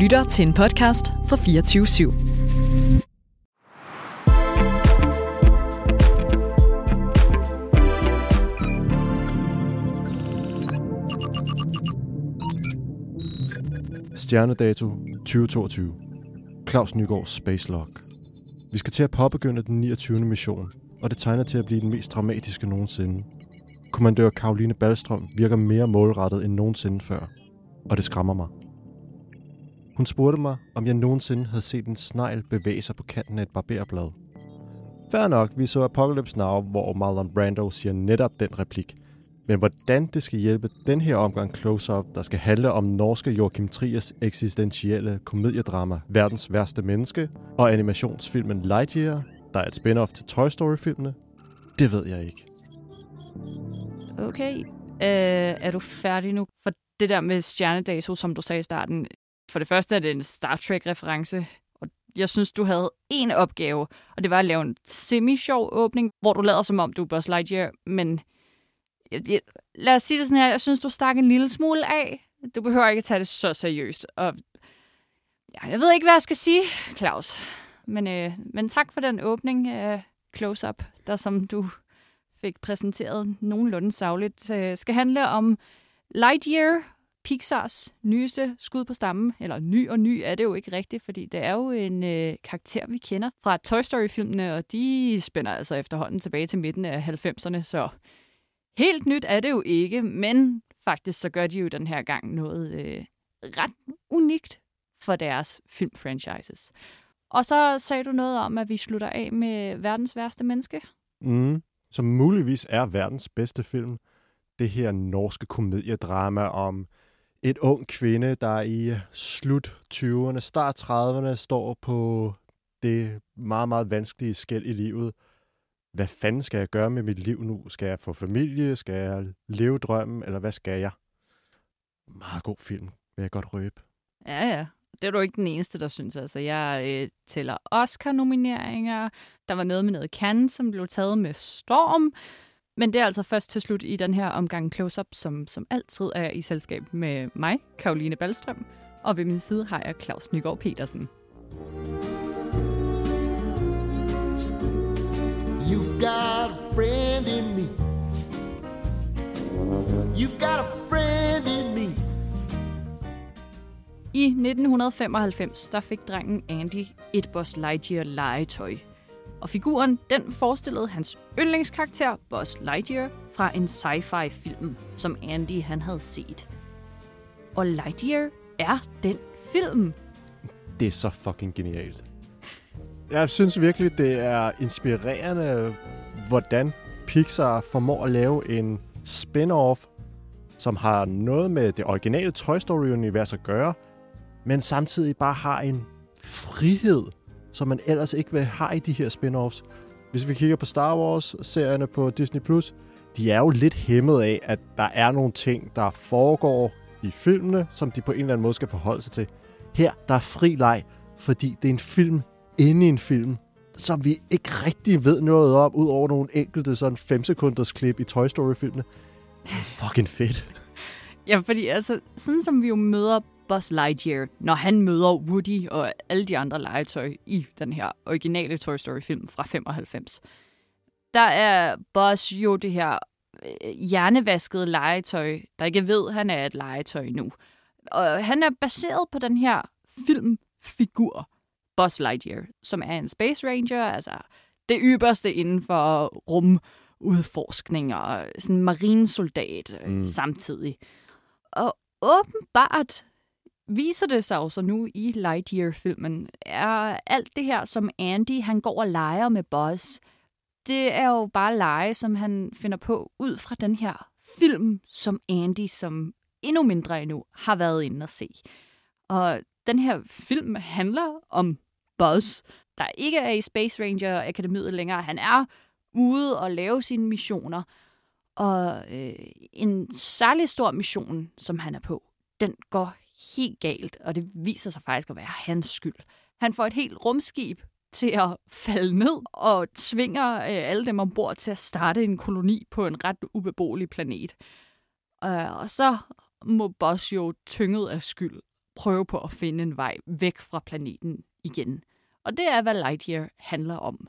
lytter til en podcast fra 24 /7. Stjernedato 2022. Claus Nygaards Space Log. Vi skal til at påbegynde den 29. mission, og det tegner til at blive den mest dramatiske nogensinde. Kommandør Karoline Ballstrøm virker mere målrettet end nogensinde før, og det skræmmer mig. Hun spurgte mig, om jeg nogensinde havde set en snegl bevæge sig på kanten af et barberblad. Fær nok, vi så Apocalypse Now, hvor Marlon Brando siger netop den replik. Men hvordan det skal hjælpe den her omgang close-up, der skal handle om norske Joachim Triers eksistentielle komediedrama Verdens værste menneske og animationsfilmen Lightyear, der er et spin-off til Toy Story-filmene, det ved jeg ikke. Okay. Øh, er du færdig nu? For det der med stjernedato, som du sagde i starten, for det første er det en Star Trek-reference, og jeg synes, du havde en opgave, og det var at lave en semi-sjov åbning, hvor du lader som om, du er Buzz Lightyear, men jeg, jeg, lad os sige det sådan her, jeg synes, du stak en lille smule af. Du behøver ikke at tage det så seriøst. Og ja, jeg ved ikke, hvad jeg skal sige, Claus. Men, øh, men tak for den åbning øh, close-up, der som du fik præsenteret nogenlunde savligt, øh, skal handle om Lightyear, Pixars nyeste skud på stammen. Eller ny og ny er det jo ikke rigtigt, fordi det er jo en øh, karakter, vi kender fra Toy Story-filmene, og de spænder altså efterhånden tilbage til midten af 90'erne, så Helt nyt er det jo ikke, men faktisk så gør de jo den her gang noget øh, ret unikt for deres filmfranchises. Og så sagde du noget om, at vi slutter af med verdens værste menneske. Mm, som muligvis er verdens bedste film. Det her norske komediedrama om et ung kvinde, der i slut 20'erne, start 30'erne står på det meget, meget vanskelige skæld i livet, hvad fanden skal jeg gøre med mit liv nu? Skal jeg få familie? Skal jeg leve drømmen? Eller hvad skal jeg? Meget god film, vil jeg godt røbe. Ja, ja. Det er du ikke den eneste, der synes. Altså, jeg øh, tæller Oscar-nomineringer. Der var noget med noget Cannes, som blev taget med storm. Men det er altså først til slut i den her omgang close-up, som, som altid er i selskab med mig, Karoline Ballstrøm. Og ved min side har jeg Claus Nygaard Petersen. You've got a friend in me. You've got a friend in me. I 1995 der fik drengen Andy et Buzz Lightyear legetøj. Og figuren den forestillede hans yndlingskarakter Buzz Lightyear fra en sci-fi film, som Andy han havde set. Og Lightyear er den film. Det er så fucking genialt. Jeg synes virkelig, det er inspirerende, hvordan Pixar formår at lave en spin-off, som har noget med det originale Toy Story-univers at gøre, men samtidig bare har en frihed, som man ellers ikke vil have i de her spin-offs. Hvis vi kigger på Star Wars-serierne på Disney+, Plus, de er jo lidt hæmmet af, at der er nogle ting, der foregår i filmene, som de på en eller anden måde skal forholde sig til. Her, der er fri leg, fordi det er en film inde i en film, som vi ikke rigtig ved noget om, ud over nogle enkelte sådan 5 sekunders klip i Toy Story-filmene. Fucking fedt. Ja, fordi altså, sådan som vi jo møder Buzz Lightyear, når han møder Woody og alle de andre legetøj i den her originale Toy Story-film fra 95, der er Buzz jo det her øh, hjernevaskede legetøj, der ikke ved, han er et legetøj nu. Og han er baseret på den her filmfigur, Buzz Lightyear, som er en Space Ranger, altså det ypperste inden for rumudforskning og sådan en marinesoldat øh, mm. samtidig. Og åbenbart viser det sig også nu i Lightyear-filmen, er alt det her, som Andy han går og leger med Buzz, det er jo bare lege, som han finder på ud fra den her film, som Andy, som endnu mindre endnu, har været inde at se. Og den her film handler om Buzz, der ikke er i Space Ranger Akademiet længere. Han er ude og lave sine missioner. Og øh, en særlig stor mission, som han er på, den går helt galt, og det viser sig faktisk at være hans skyld. Han får et helt rumskib til at falde ned og tvinger øh, alle dem ombord til at starte en koloni på en ret ubeboelig planet. Øh, og så må Boss jo tynget af skyld prøve på at finde en vej væk fra planeten igen. Og det er, hvad Lightyear handler om.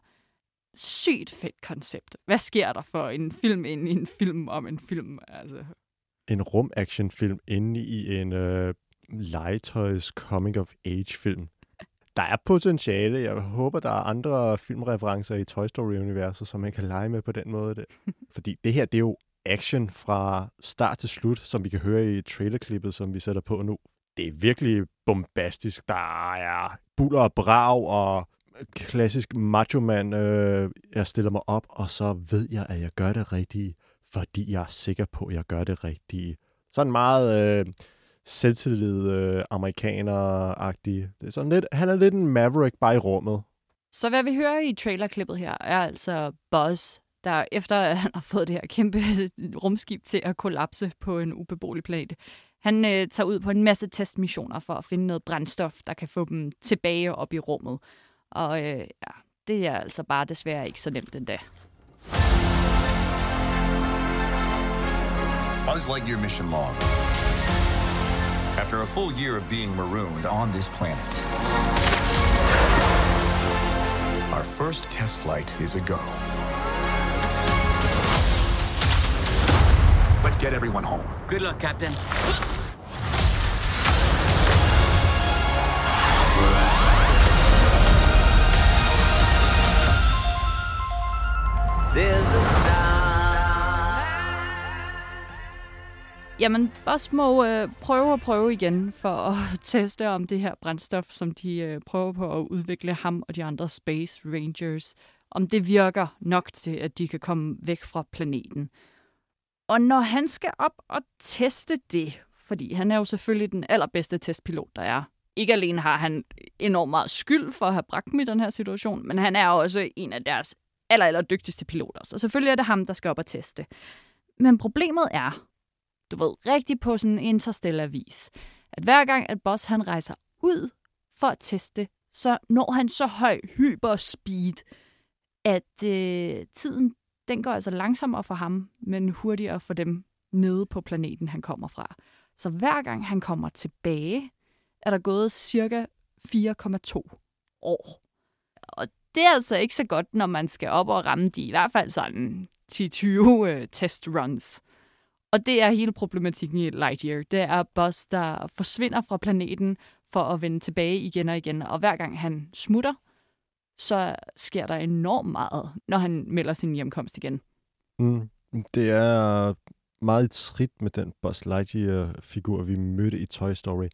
Sygt fedt koncept. Hvad sker der for en film ind i en film om en film? Altså, En rum-action-film inde i en øh, legetøjs coming-of-age-film. Der er potentiale. Jeg håber, der er andre filmreferencer i Toy Story-universet, som man kan lege med på den måde. Fordi det her, det er jo action fra start til slut, som vi kan høre i trailerklippet, som vi sætter på nu. Det er virkelig bombastisk. Der er buller og brag og klassisk macho man. Øh, jeg stiller mig op, og så ved jeg, at jeg gør det rigtige, fordi jeg er sikker på, at jeg gør det rigtige. Sådan meget øh, selvtillid øh, amerikaner-agtig. Det er sådan lidt, han er lidt en maverick bare i rummet. Så hvad vi hører i trailerklippet her, er altså Buzz, der efter at han har fået det her kæmpe rumskib til at kollapse på en ubeboelig planet, han øh, tager ud på en masse testmissioner for at finde noget brændstof, der kan få dem tilbage op i rummet. Og øh, ja, det er altså bare desværre ikke så nemt endda. Buzz Lightyear mission log. After a full year of being marooned on this planet, our first test flight is a go. Let's get everyone home. Good luck, Captain. There's a star. Jamen, Buzz må øh, prøve og prøve igen for at teste om det her brændstof, som de øh, prøver på at udvikle ham og de andre Space Rangers, om det virker nok til, at de kan komme væk fra planeten. Og når han skal op og teste det, fordi han er jo selvfølgelig den allerbedste testpilot, der er. Ikke alene har han enormt meget skyld for at have bragt dem i den her situation, men han er også en af deres aller, aller dygtigste piloter. Så selvfølgelig er det ham, der skal op og teste. Men problemet er, du ved, rigtig på sådan en interstellar vis, at hver gang, at Boss han rejser ud for at teste, så når han så høj hyperspeed, at øh, tiden den går altså langsommere for ham, men hurtigere for dem nede på planeten, han kommer fra. Så hver gang han kommer tilbage, er der gået cirka 4,2 år. Og det er altså ikke så godt, når man skal op og ramme de i hvert fald sådan 10-20 øh, testruns. Og det er hele problematikken i Lightyear. Det er Buzz, der forsvinder fra planeten for at vende tilbage igen og igen. Og hver gang han smutter, så sker der enormt meget, når han melder sin hjemkomst igen. Mm. Det er meget trit med den Buzz Lightyear-figur, vi mødte i Toy Story.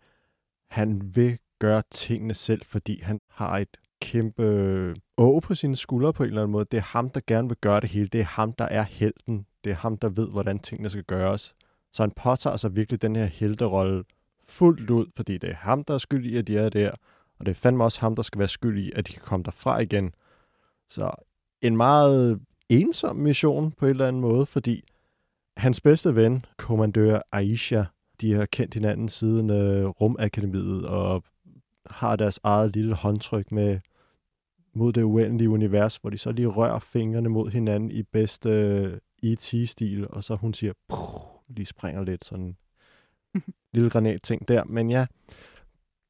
Han vil gøre tingene selv, fordi han har et kæmpe å på sine skuldre på en eller anden måde. Det er ham, der gerne vil gøre det hele. Det er ham, der er helten. Det er ham, der ved, hvordan tingene skal gøres. Så han påtager sig virkelig den her helterolle fuldt ud, fordi det er ham, der er skyld i, at de er der. Og det er fandme også ham, der skal være skyld i, at de kan komme derfra igen. Så en meget ensom mission på en eller anden måde, fordi hans bedste ven, kommandør Aisha, de har kendt hinanden siden øh, Rumakademiet og har deres eget lille håndtryk med mod det uendelige univers, hvor de så lige rører fingrene mod hinanden i bedste E.T.-stil, og så hun siger, lige springer lidt sådan en lille granatting der. Men ja,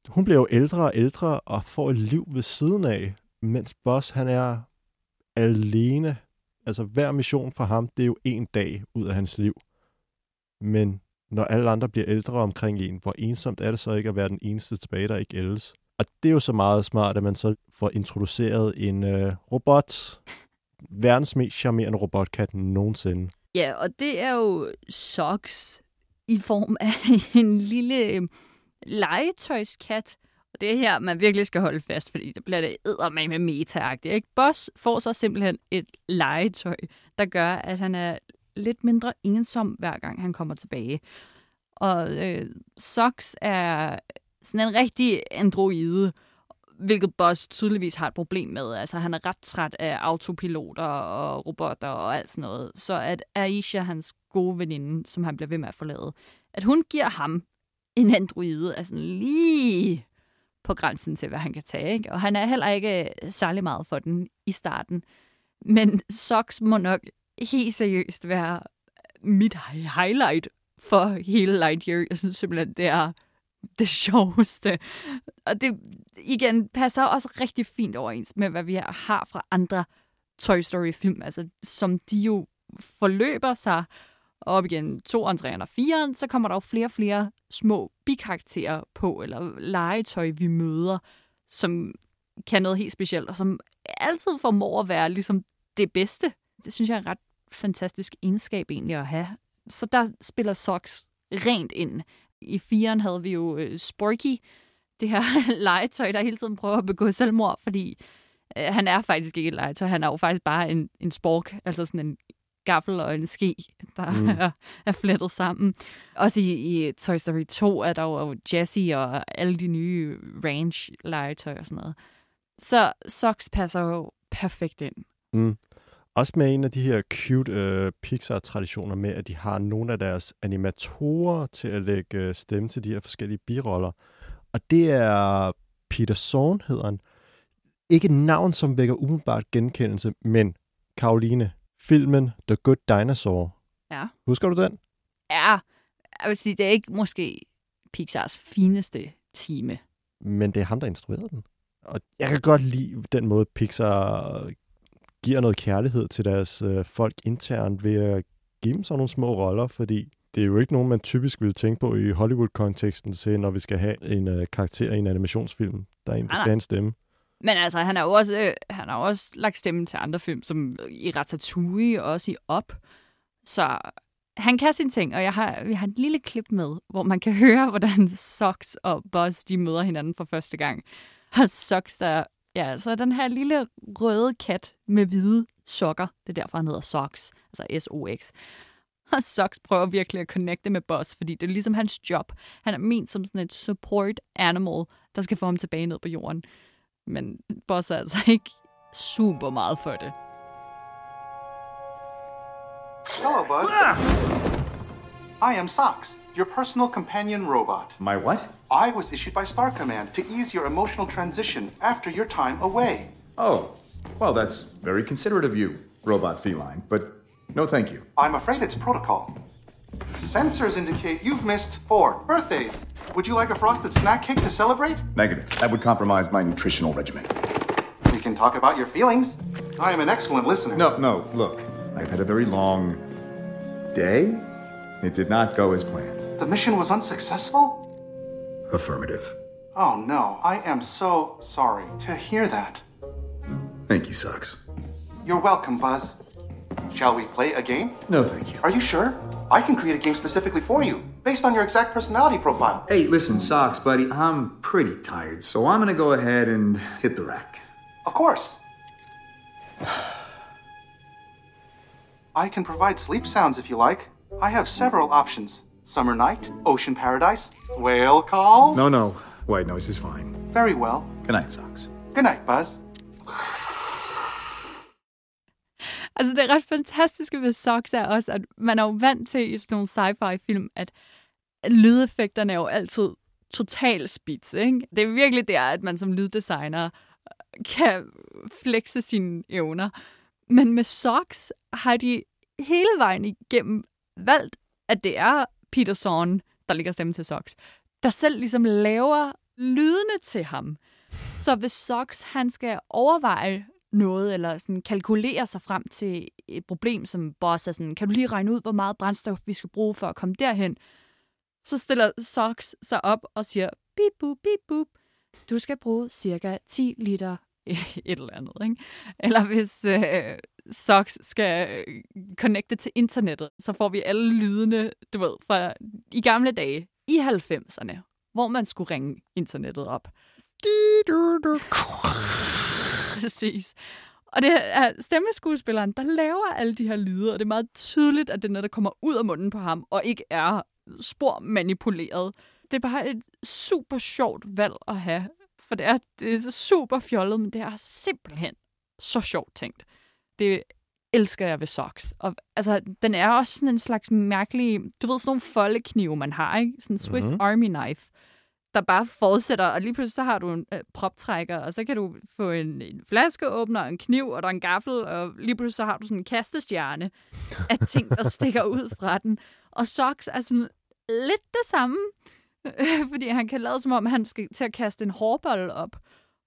hun bliver jo ældre og ældre og får et liv ved siden af, mens Boss han er alene. Altså hver mission for ham, det er jo en dag ud af hans liv. Men når alle andre bliver ældre omkring en, hvor ensomt er det så ikke at være den eneste tilbage, der ikke ældes? Og det er jo så meget smart, at man så får introduceret en øh, robot. Verdens mest charmerende robotkat nogensinde. Ja, og det er jo Socks i form af en lille øhm, legetøjskat. Og det er her, man virkelig skal holde fast, fordi det bliver det eddermame med meta ikke? Boss får så simpelthen et legetøj, der gør, at han er lidt mindre ensom, hver gang han kommer tilbage. Og øh, Socks er sådan en rigtig androide, hvilket Boss tydeligvis har et problem med. Altså, han er ret træt af autopiloter og robotter og alt sådan noget. Så at Aisha, hans gode veninde, som han bliver ved med at forlade, at hun giver ham en androide, altså lige på grænsen til, hvad han kan tage. Ikke? Og han er heller ikke øh, særlig meget for den i starten. Men Socks må nok helt seriøst være mit highlight for hele Lightyear. Jeg synes simpelthen, det er det sjoveste. Og det, igen, passer også rigtig fint overens med, hvad vi har fra andre Toy Story-film, altså som de jo forløber sig op igen 2, 3 og 4, så kommer der jo flere og flere små bikarakterer på, eller legetøj, vi møder, som kan noget helt specielt, og som altid formår at være ligesom det bedste. Det synes jeg er en ret fantastisk egenskab egentlig at have. Så der spiller Socks rent ind. I firen havde vi jo uh, Sporky, det her legetøj, der hele tiden prøver at begå selvmord, fordi uh, han er faktisk ikke et legetøj. Han er jo faktisk bare en, en spork, altså sådan en gaffel og en ske, der mm. er, er flettet sammen. Også i, i Toy Story 2 er der jo Jessie og alle de nye ranch-legetøj og sådan noget. Så Socks passer jo perfekt ind. Mm. Også med en af de her cute øh, Pixar-traditioner med, at de har nogle af deres animatorer til at lægge øh, stemme til de her forskellige biroller. Og det er Peter Zorn, hedder han. Ikke et navn, som vækker umiddelbart genkendelse, men Karoline, filmen The Good Dinosaur. Ja. Husker du den? Ja, jeg vil sige, det er ikke måske Pixars fineste time. Men det er ham, der instruerede den. Og jeg kan godt lide den måde, Pixar giver noget kærlighed til deres øh, folk internt ved at give dem sådan nogle små roller, fordi det er jo ikke nogen, man typisk vil tænke på i Hollywood-konteksten til, når vi skal have en øh, karakter i en animationsfilm, der er en, der skal en stemme. Men altså, han har jo også, øh, han har også lagt stemme til andre film, som i Ratatouille og også i Op. Så han kan sine ting, og jeg har, vi har et lille klip med, hvor man kan høre, hvordan Sox og Buzz de møder hinanden for første gang. Og Sox, der Ja, så den her lille røde kat med hvide sokker, det er derfor, han hedder Sox, altså S-O-X. Og Sox prøver virkelig at connecte med Buzz, fordi det er ligesom hans job. Han er ment som sådan et support animal, der skal få ham tilbage ned på jorden. Men Buzz er altså ikke super meget for det. Hello, Buzz. I am Socks, your personal companion robot. My what? I was issued by Star Command to ease your emotional transition after your time away. Oh, well, that's very considerate of you, robot feline, but no thank you. I'm afraid it's protocol. Sensors indicate you've missed four birthdays. Would you like a frosted snack cake to celebrate? Negative. That would compromise my nutritional regimen. We can talk about your feelings. I am an excellent listener. No, no, look. I've had a very long day. It did not go as planned. The mission was unsuccessful? Affirmative. Oh no, I am so sorry to hear that. Thank you, Socks. You're welcome, Buzz. Shall we play a game? No, thank you. Are you sure? I can create a game specifically for you, based on your exact personality profile. Hey, listen, Socks, buddy, I'm pretty tired, so I'm gonna go ahead and hit the rack. Of course. I can provide sleep sounds if you like. I have several options. Summer night, ocean paradise, whale calls. No, no. White noise is fine. Very well. Good night, Socks. Good night, Buzz. Altså, det er ret fantastiske ved Sox er også, at man er jo vant til i sådan nogle sci-fi-film, at lydeffekterne er jo altid total spids, ikke? Det er virkelig der, at man som lyddesigner kan flexe sine evner. Men med Sox har de hele vejen igennem valgt, at det er Peter Zorn, der ligger stemme til Sox, der selv ligesom laver lydene til ham. Så hvis Sox han skal overveje noget, eller sådan kalkulere sig frem til et problem, som boss er sådan, kan du lige regne ud, hvor meget brændstof vi skal bruge for at komme derhen? Så stiller Sox sig op og siger, bip, bup, bip, bup. Du skal bruge cirka 10 liter et eller andet, ikke? Eller hvis øh, Sox skal connecte til internettet, så får vi alle lydene, du ved, fra i gamle dage, i 90'erne, hvor man skulle ringe internettet op. Præcis. Og det er stemmeskuespilleren, der laver alle de her lyde, og det er meget tydeligt, at det er noget, der kommer ud af munden på ham, og ikke er spor manipuleret. Det er bare et super sjovt valg at have, for det er, det er super fjollet, men det er simpelthen så sjovt tænkt. Det elsker jeg ved socks. Og altså, den er også sådan en slags mærkelig, du ved, sådan nogle foldeknive, man har, ikke? Sådan en Swiss mm-hmm. Army knife der bare fortsætter, og lige pludselig så har du en øh, proptrækker, og så kan du få en, en flaskeåbner, en kniv, og der er en gaffel, og lige pludselig så har du sådan en kastestjerne af ting, der stikker ud fra den. Og socks er sådan lidt det samme, Fordi han kan lade som om, han skal til at kaste en hårbold op.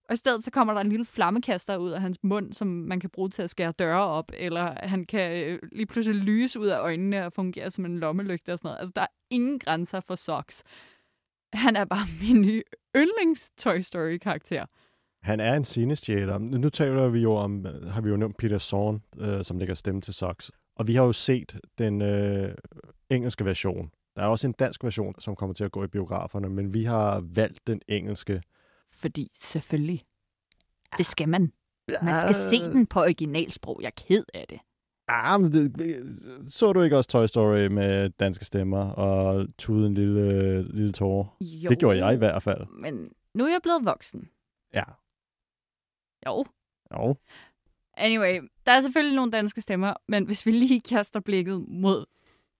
Og i stedet så kommer der en lille flammekaster ud af hans mund, som man kan bruge til at skære døre op. Eller han kan øh, lige pludselig lyse ud af øjnene og fungere som en lommelygte og sådan noget. Altså, der er ingen grænser for Socks. Han er bare min nye yndlings Toy Story-karakter. Han er en scenestjæler. Nu taler vi jo om, har vi jo nævnt Peter Sorn, øh, som lægger stemme til Sox. Og vi har jo set den øh, engelske version. Der er også en dansk version, som kommer til at gå i biograferne, men vi har valgt den engelske. Fordi selvfølgelig, det skal man. Man skal se den på originalsprog. Jeg er ked af det. Ah, men det, så du ikke også Toy Story med danske stemmer og tude en lille, lille tårer? Jo, Det gjorde jeg i hvert fald. Men nu er jeg blevet voksen. Ja. Jo. Jo. Anyway, der er selvfølgelig nogle danske stemmer, men hvis vi lige kaster blikket mod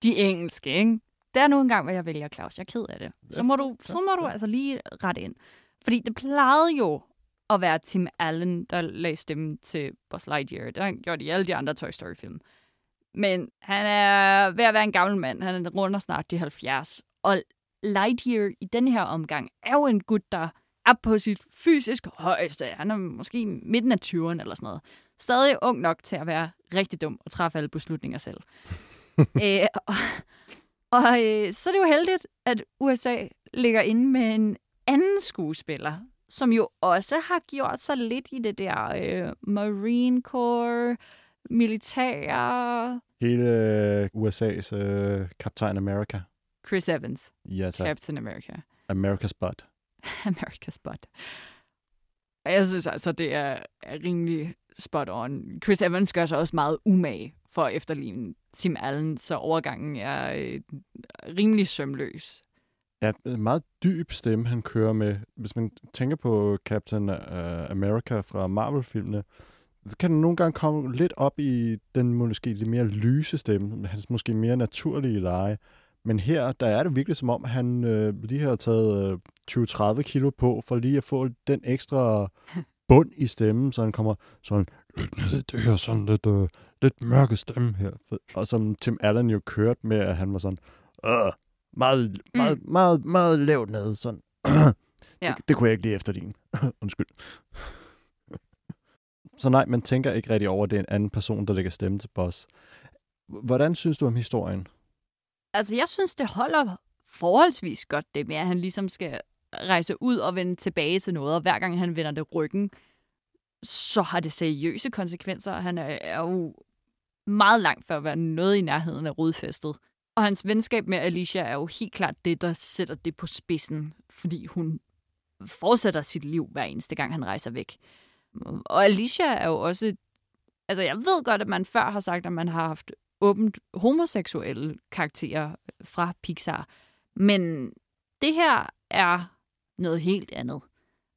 de engelske, ikke? Det er nu engang, hvad jeg vælger, Claus. Jeg er ked af det. Så må du, så må du altså lige rette ind. Fordi det plejede jo at være Tim Allen, der lagde stemme til Buzz Lightyear. Det har han gjort i alle de andre Toy Story-film. Men han er ved at være en gammel mand. Han er runder snart de 70. Og Lightyear i den her omgang er jo en gut, der er på sit fysisk højeste. Han er måske midten af 20'erne eller sådan noget. Stadig ung nok til at være rigtig dum og træffe alle beslutninger selv. Æ, og og øh, så er det jo heldigt, at USA ligger inde med en anden skuespiller, som jo også har gjort sig lidt i det der øh, Marine Corps, militære... Hele øh, USA's øh, Captain America. Chris Evans, Ja, tak. Captain America. America's butt. America's butt. Og jeg synes altså, det er, er rimelig spot on. Chris Evans gør sig også meget umage for at efterligne Tim Allen, så overgangen er øh, rimelig sømløs. Ja, en meget dyb stemme, han kører med. Hvis man tænker på Captain uh, America fra Marvel-filmene, så kan den nogle gange komme lidt op i den måske lidt mere lyse stemme, hans måske mere naturlige leje. Men her, der er det virkelig som om, han øh, lige har taget øh, 20-30 kilo på, for lige at få den ekstra bund i stemmen, så han kommer sådan lidt ned det her, sådan lidt, øh, lidt mørke stemme her. Og som Tim Allen jo kørte med, at han var sådan, øh, meget, meget, mm. meget, meget lavt nede, sådan. Ja. det, det kunne jeg ikke lige efterligne. Undskyld. så nej, man tænker ikke rigtig over, at det er en anden person, der lægger stemme til Boss. Hvordan synes du om historien? Altså, jeg synes, det holder forholdsvis godt det med, at han ligesom skal rejse ud og vende tilbage til noget, og hver gang han vender det ryggen, så har det seriøse konsekvenser. Han er, er jo meget langt for at være noget i nærheden af rodfæstet. Og hans venskab med Alicia er jo helt klart det, der sætter det på spidsen, fordi hun fortsætter sit liv hver eneste gang, han rejser væk. Og Alicia er jo også... Altså, jeg ved godt, at man før har sagt, at man har haft åbent homoseksuelle karakterer fra Pixar. Men det her er noget helt andet.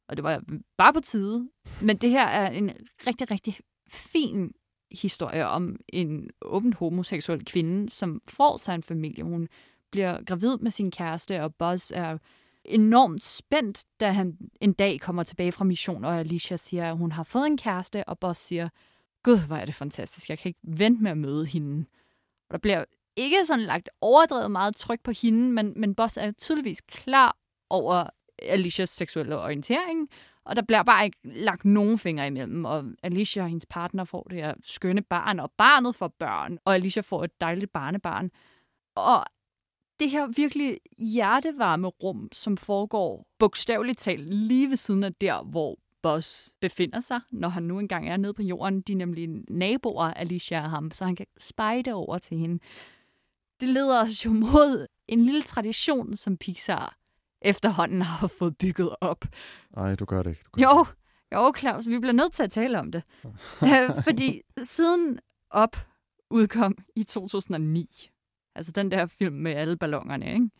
Og det var bare på tide. Men det her er en rigtig, rigtig fin historie om en åbent homoseksuel kvinde, som får sig en familie. Hun bliver gravid med sin kæreste, og Buzz er enormt spændt, da han en dag kommer tilbage fra mission, og Alicia siger, at hun har fået en kæreste, og Buzz siger, gud, hvor er det fantastisk, jeg kan ikke vente med at møde hende. Og der bliver ikke sådan lagt overdrevet meget tryk på hende, men, men Buzz er tydeligvis klar over Alicias seksuelle orientering, og der bliver bare ikke lagt nogen fingre imellem, og Alicia og hendes partner får det her skønne barn, og barnet får børn, og Alicia får et dejligt barnebarn. Og det her virkelig hjertevarme rum, som foregår bogstaveligt talt lige ved siden af der, hvor Boss befinder sig, når han nu engang er nede på jorden. De er nemlig naboer, Alicia og ham, så han kan spejde over til hende. Det leder os jo mod en lille tradition, som Pixar efterhånden har fået bygget op. Nej, du gør det ikke. Du gør Jo, det jo, Claus, vi bliver nødt til at tale om det. Øh, Fordi siden op udkom i 2009, altså den der film med alle ballongerne, ikke?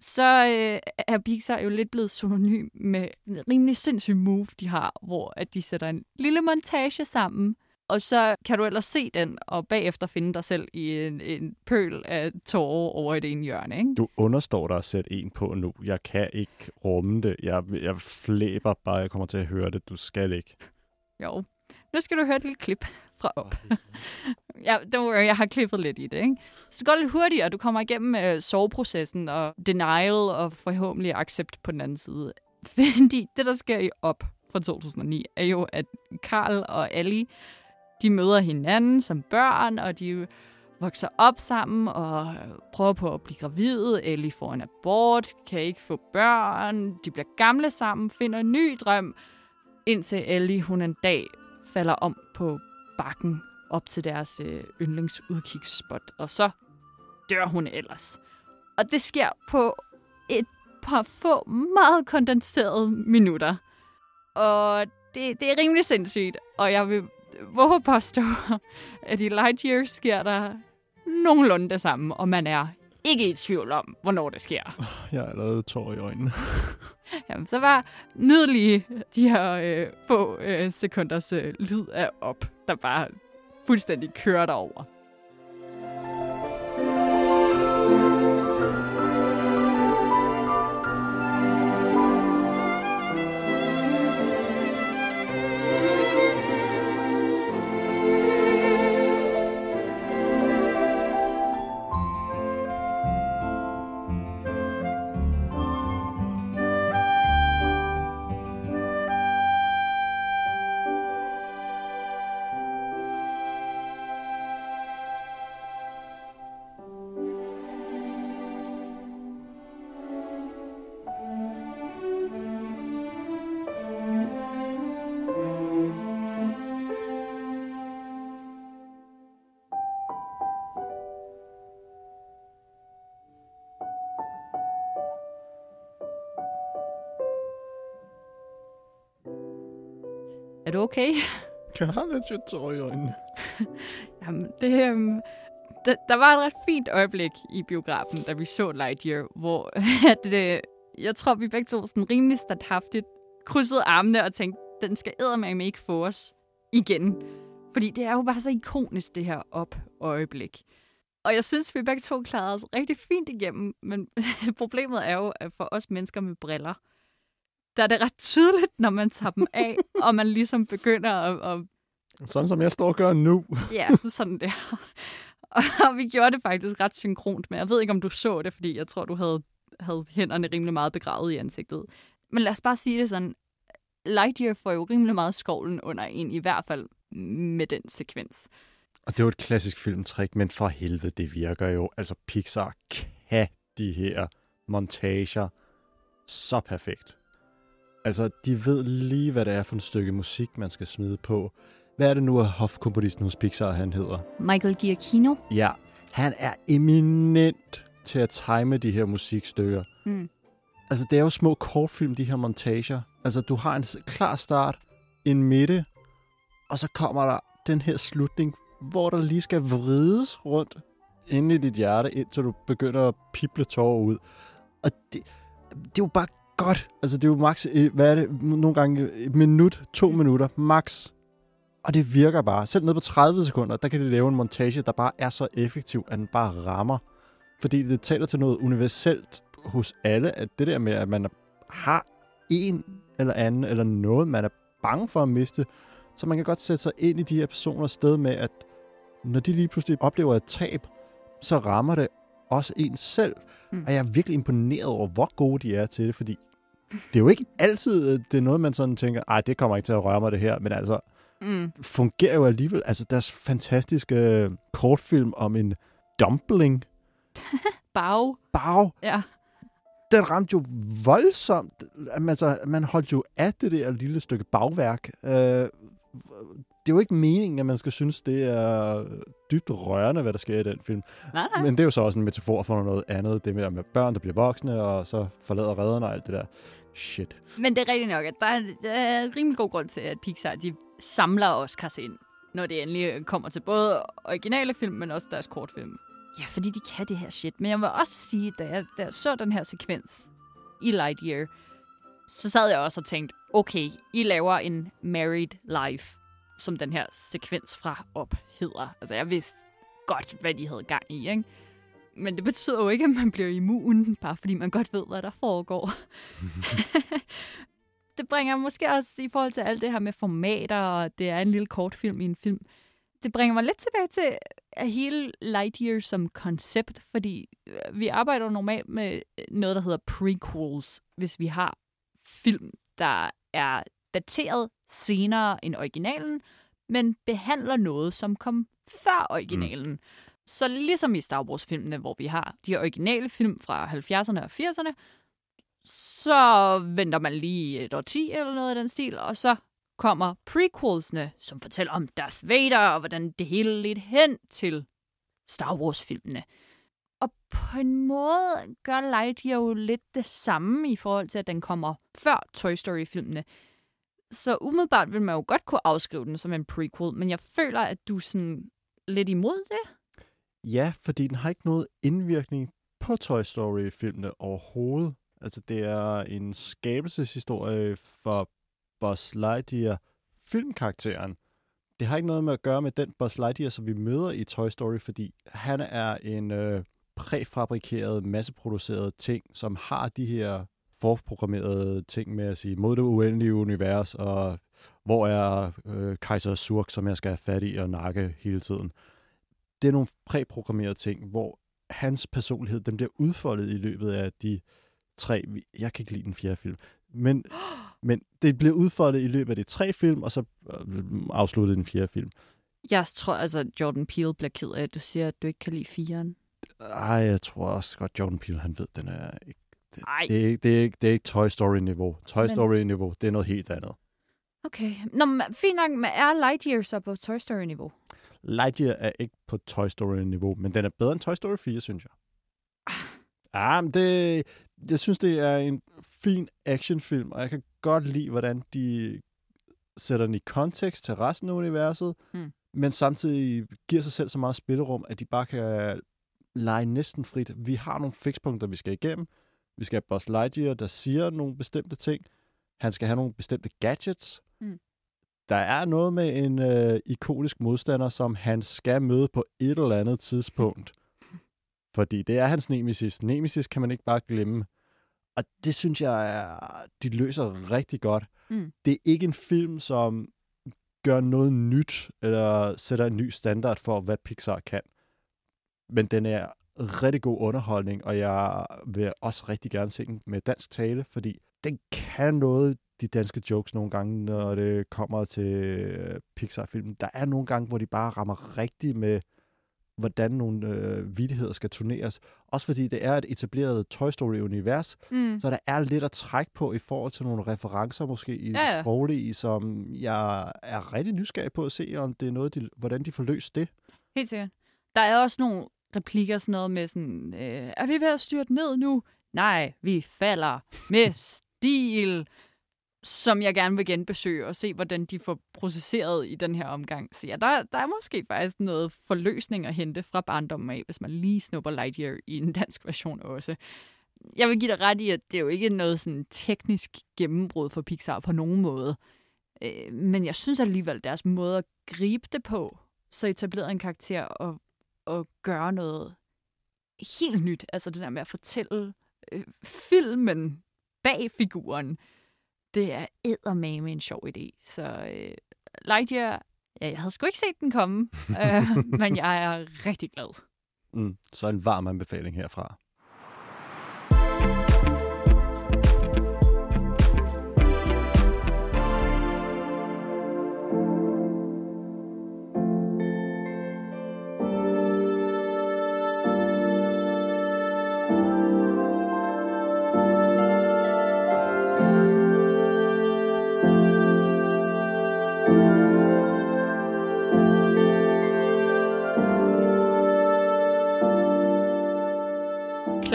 så øh, er Pixar jo lidt blevet synonym med en rimelig sindssyg move, de har, hvor at de sætter en lille montage sammen, og så kan du ellers se den, og bagefter finde dig selv i en, en pøl af tårer over i det ene hjørne. Ikke? Du understår dig at sætte en på nu. Jeg kan ikke rumme det. Jeg, jeg flæber bare, jeg kommer til at høre det. Du skal ikke. Jo. Nu skal du høre et lille klip fra op. ja, don't worry, jeg har klippet lidt i det, ikke? Så det går lidt hurtigere, du kommer igennem øh, soveprocessen og denial og forhåbentlig accept på den anden side. Fordi det, der sker i op fra 2009, er jo, at Karl og Ellie, de møder hinanden som børn, og de vokser op sammen og prøver på at blive gravide. Ellie får en abort, kan ikke få børn. De bliver gamle sammen, finder en ny drøm, indtil Ellie hun en dag falder om på bakken op til deres øh, yndlingsudkigsspot. Og så dør hun ellers. Og det sker på et par få meget kondenserede minutter. Og det, det er rimelig sindssygt. Og jeg vil våge påstå, at i Lightyear sker der nogenlunde det samme, og man er ikke i tvivl om, hvornår det sker. Jeg er allerede tår i øjnene. Jamen, så var nydelige de her øh, få øh, sekunders øh, lyd af op, der bare fuldstændig kører derover. Okay? Jeg har lidt tår i øjnene. Jamen, det, øhm, der, der var et ret fint øjeblik i biografen, da vi så Lightyear, hvor at det, jeg tror, vi begge to sådan rimelig standhaftigt krydsede armene og tænkte, den skal eddermame ikke få os igen. Fordi det er jo bare så ikonisk, det her op-øjeblik. Og jeg synes, vi begge to klarede os rigtig fint igennem, men problemet er jo, at for os mennesker med briller, der er det ret tydeligt, når man tager dem af, og man ligesom begynder at, at Sådan som jeg står og gør nu. Ja, sådan der. Og vi gjorde det faktisk ret synkront, men jeg ved ikke, om du så det, fordi jeg tror, du havde, havde hænderne rimelig meget begravet i ansigtet. Men lad os bare sige det sådan. Lightyear får jo rimelig meget skovlen under en, i hvert fald med den sekvens. Og det er jo et klassisk filmtrik, men for helvede, det virker jo. Altså, Pixar kan de her montager så perfekt. Altså, de ved lige, hvad det er for et stykke musik, man skal smide på. Hvad er det nu, at hofkomponisten hos Pixar, han hedder? Michael Giacchino. Ja, han er eminent til at time de her musikstykker. Mm. Altså, det er jo små kortfilm, de her montager. Altså, du har en klar start, en midte, og så kommer der den her slutning, hvor der lige skal vrides rundt inde i dit hjerte, indtil du begynder at pible tårer ud. Og det, det er jo bare godt. Altså, det er jo max, hvad er det, nogle gange et minut, to minutter, max. Og det virker bare. Selv ned på 30 sekunder, der kan de lave en montage, der bare er så effektiv, at den bare rammer. Fordi det taler til noget universelt hos alle, at det der med, at man har en eller anden, eller noget, man er bange for at miste, så man kan godt sætte sig ind i de her personers sted med, at når de lige pludselig oplever et tab, så rammer det også en selv. Mm. Mm. Og jeg er virkelig imponeret over, hvor gode de er til det, fordi det er jo ikke altid, det er noget, man sådan tænker, ej, det kommer ikke til at røre mig det her, men altså, Mm. fungerer jo alligevel. Altså, deres fantastiske øh, kortfilm om en dumpling, Bag. bag, Ja. den ramte jo voldsomt. Altså, man holdt jo af det der lille stykke bagværk. Øh, det er jo ikke meningen, at man skal synes, det er dybt rørende, hvad der sker i den film. Nej, nej. Men det er jo så også en metafor for noget andet. Det med, med børn, der bliver voksne, og så forlader redderne og alt det der. Shit. Men det er rigtigt nok, at der er, der er en rimelig god grund til, at Pixar de samler Oscars ind, når det endelig øh, kommer til både originale film, men også deres kortfilm. Ja, fordi de kan det her shit. Men jeg vil også sige, da jeg, da jeg så den her sekvens i Lightyear, så sad jeg også og tænkte, okay, I laver en Married Life, som den her sekvens fra op hedder. Altså, jeg vidste godt, hvad de havde gang i, ikke? Men det betyder jo ikke, at man bliver immun, bare fordi man godt ved, hvad der foregår. det bringer måske også i forhold til alt det her med formater, og det er en lille kortfilm i en film. Det bringer mig lidt tilbage til hele Lightyear som koncept, fordi øh, vi arbejder normalt med noget, der hedder prequels, hvis vi har film, der er dateret senere end originalen, men behandler noget, som kom før originalen. Mm. Så ligesom i Star Wars-filmene, hvor vi har de originale film fra 70'erne og 80'erne, så venter man lige et år 10 eller noget af den stil, og så kommer prequelsene, som fortæller om Darth Vader og hvordan det hele lidt hen til Star Wars-filmene. Og på en måde gør Lightyear jo lidt det samme i forhold til, at den kommer før Toy Story-filmene. Så umiddelbart vil man jo godt kunne afskrive den som en prequel, men jeg føler, at du er sådan lidt imod det. Ja, fordi den har ikke noget indvirkning på Toy Story-filmene overhovedet. Altså, det er en skabelseshistorie for Buzz Lightyear, filmkarakteren. Det har ikke noget med at gøre med den Buzz Lightyear, som vi møder i Toy Story, fordi han er en øh, præfabrikeret, masseproduceret ting, som har de her forprogrammerede ting med at sige, mod det uendelige univers, og hvor er øh, Kaiser Surk, som jeg skal have fat i og nakke hele tiden. Det er nogle præprogrammerede ting, hvor hans personlighed, den bliver udfoldet i løbet af de tre... Jeg kan ikke lide den fjerde film. Men, men det bliver udfoldet i løbet af de tre film, og så øh, afsluttet den fjerde film. Jeg tror, altså, Jordan Peele bliver ked af, at du siger, at du ikke kan lide firen. Ej, jeg tror også godt, Jordan Peele, han ved, den er ikke... Det, Ej. det, er, ikke- det, er, ikke- det er ikke Toy Story-niveau. Toy Men- Story-niveau, det er noget helt andet. Okay. Nå, men fint nok, men er Lightyear så på Toy Story-niveau? Lightyear er ikke på Toy Story-niveau, men den er bedre end Toy Story 4, synes jeg. Ah, men det, jeg synes, det er en fin actionfilm, og jeg kan godt lide, hvordan de sætter den i kontekst til resten af universet, Hmm. men samtidig giver sig selv så meget spillerum, at de bare kan lege næsten frit. Vi har nogle fikspunkter, vi skal igennem. Vi skal have Buzz Lightyear, der siger nogle bestemte ting. Han skal have nogle bestemte gadgets. Hmm. Der er noget med en øh, ikonisk modstander, som han skal møde på et eller andet tidspunkt. Fordi det er hans nemesis. Nemesis kan man ikke bare glemme. Og det synes jeg, er, de løser rigtig godt. Mm. Det er ikke en film, som gør noget nyt, eller sætter en ny standard for, hvad Pixar kan. Men den er rigtig god underholdning, og jeg vil også rigtig gerne se den med dansk tale, fordi den kan noget, de danske jokes nogle gange, når det kommer til øh, Pixar-filmen. Der er nogle gange, hvor de bare rammer rigtigt med, hvordan nogle øh, vidigheder skal turneres. Også fordi det er et etableret Toy Story-univers, Mm. så der er lidt at trække på i forhold til nogle referencer måske i ja. ja. sproglige, som jeg er rigtig nysgerrig på at se, om det er noget, de, hvordan de får løst det. Helt sikkert. Der er også nogle replikker, sådan noget med sådan, øh, er vi ved at styrte ned nu? Nej, vi falder med stil, som jeg gerne vil genbesøge og se, hvordan de får processeret i den her omgang. Så ja, der, der er måske faktisk noget forløsning at hente fra barndommen af, hvis man lige snupper Lightyear i en dansk version også. Jeg vil give dig ret i, at det er jo ikke noget sådan teknisk gennembrud for Pixar på nogen måde. Øh, men jeg synes alligevel, deres måde at gribe det på, så etableret en karakter og, og gøre noget helt nyt. Altså det der med at fortælle øh, filmen bag figuren. Det er eddermame en sjov idé. Så øh, Lightyear, ja, jeg havde sgu ikke set den komme, øh, men jeg er rigtig glad. Mm, så en varm anbefaling herfra.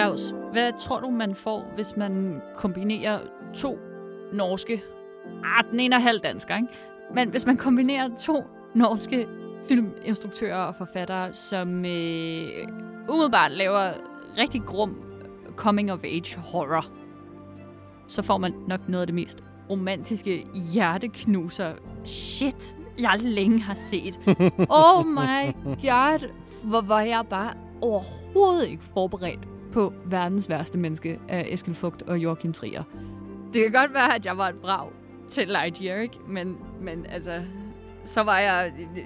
Claus, hvad tror du, man får, hvis man kombinerer to norske... Ah, den ene er halv dansk, ikke? Men hvis man kombinerer to norske filminstruktører og forfattere, som øh, umiddelbart laver rigtig grum coming-of-age horror, så får man nok noget af det mest romantiske hjerteknuser. Shit, jeg længe har set. Oh my god, hvor var jeg bare overhovedet ikke forberedt på verdens værste menneske af Eskil Fugt og Joachim Trier. det kan godt være, at jeg var et brag til Lightyear, ikke? Men, men altså, så var jeg øh,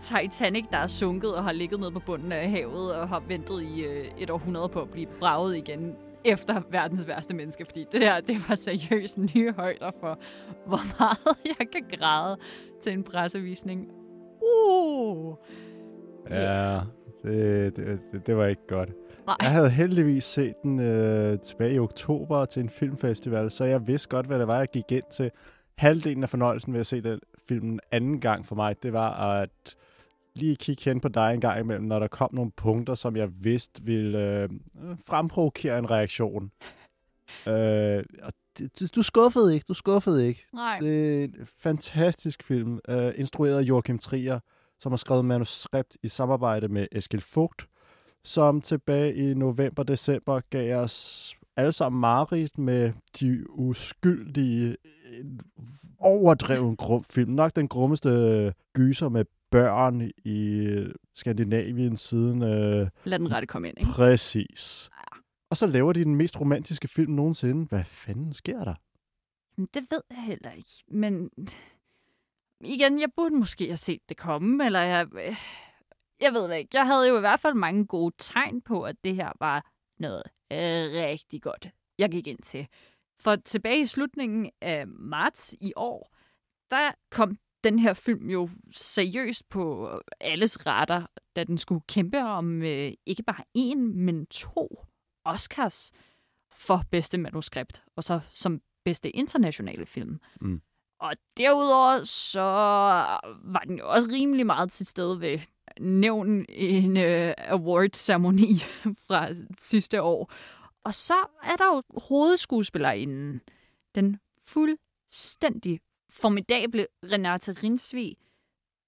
Titanic, der er sunket og har ligget nede på bunden af havet og har ventet i øh, et århundrede på at blive braget igen efter verdens værste menneske, fordi det der, det var seriøst nye højder for, hvor meget jeg kan græde til en pressevisning. Uh! Ja, det, det, det, det var ikke godt. Nej. Jeg havde heldigvis set den øh, tilbage i oktober til en filmfestival, så jeg vidste godt, hvad det var, jeg gik ind til. Halvdelen af fornøjelsen ved at se den film anden gang for mig, det var at lige kigge hen på dig en gang imellem, når der kom nogle punkter, som jeg vidste ville øh, fremprovokere en reaktion. Øh, og du, du skuffede ikke, du skuffede ikke. Nej. Det er en fantastisk film, øh, instrueret af Joachim Trier, som har skrevet manuskript i samarbejde med Eskil Vogt, som tilbage i november-december gav os alle sammen mareridt med de uskyldige, øh, overdreven grum film. Nok den grummeste gyser med børn i Skandinavien siden... Øh, Lad den rette komme ind, ikke? præcis. Og så laver de den mest romantiske film nogensinde. Hvad fanden sker der? Det ved jeg heller ikke. Men igen, jeg burde måske have set det komme, eller jeg, øh, jeg ved det ikke. Jeg havde jo i hvert fald mange gode tegn på, at det her var noget øh, rigtig godt, jeg gik ind til. For tilbage i slutningen af marts i år, der kom den her film jo seriøst på alles retter, da den skulle kæmpe om øh, ikke bare én, men to Oscars for bedste manuskript, og så som bedste internationale film. Mm. Og derudover så var den jo også rimelig meget til stede ved nævn en øh, award-ceremoni fra sidste år. Og så er der jo hovedskuespillerinden, den fuldstændig formidable Renate Rinsvig,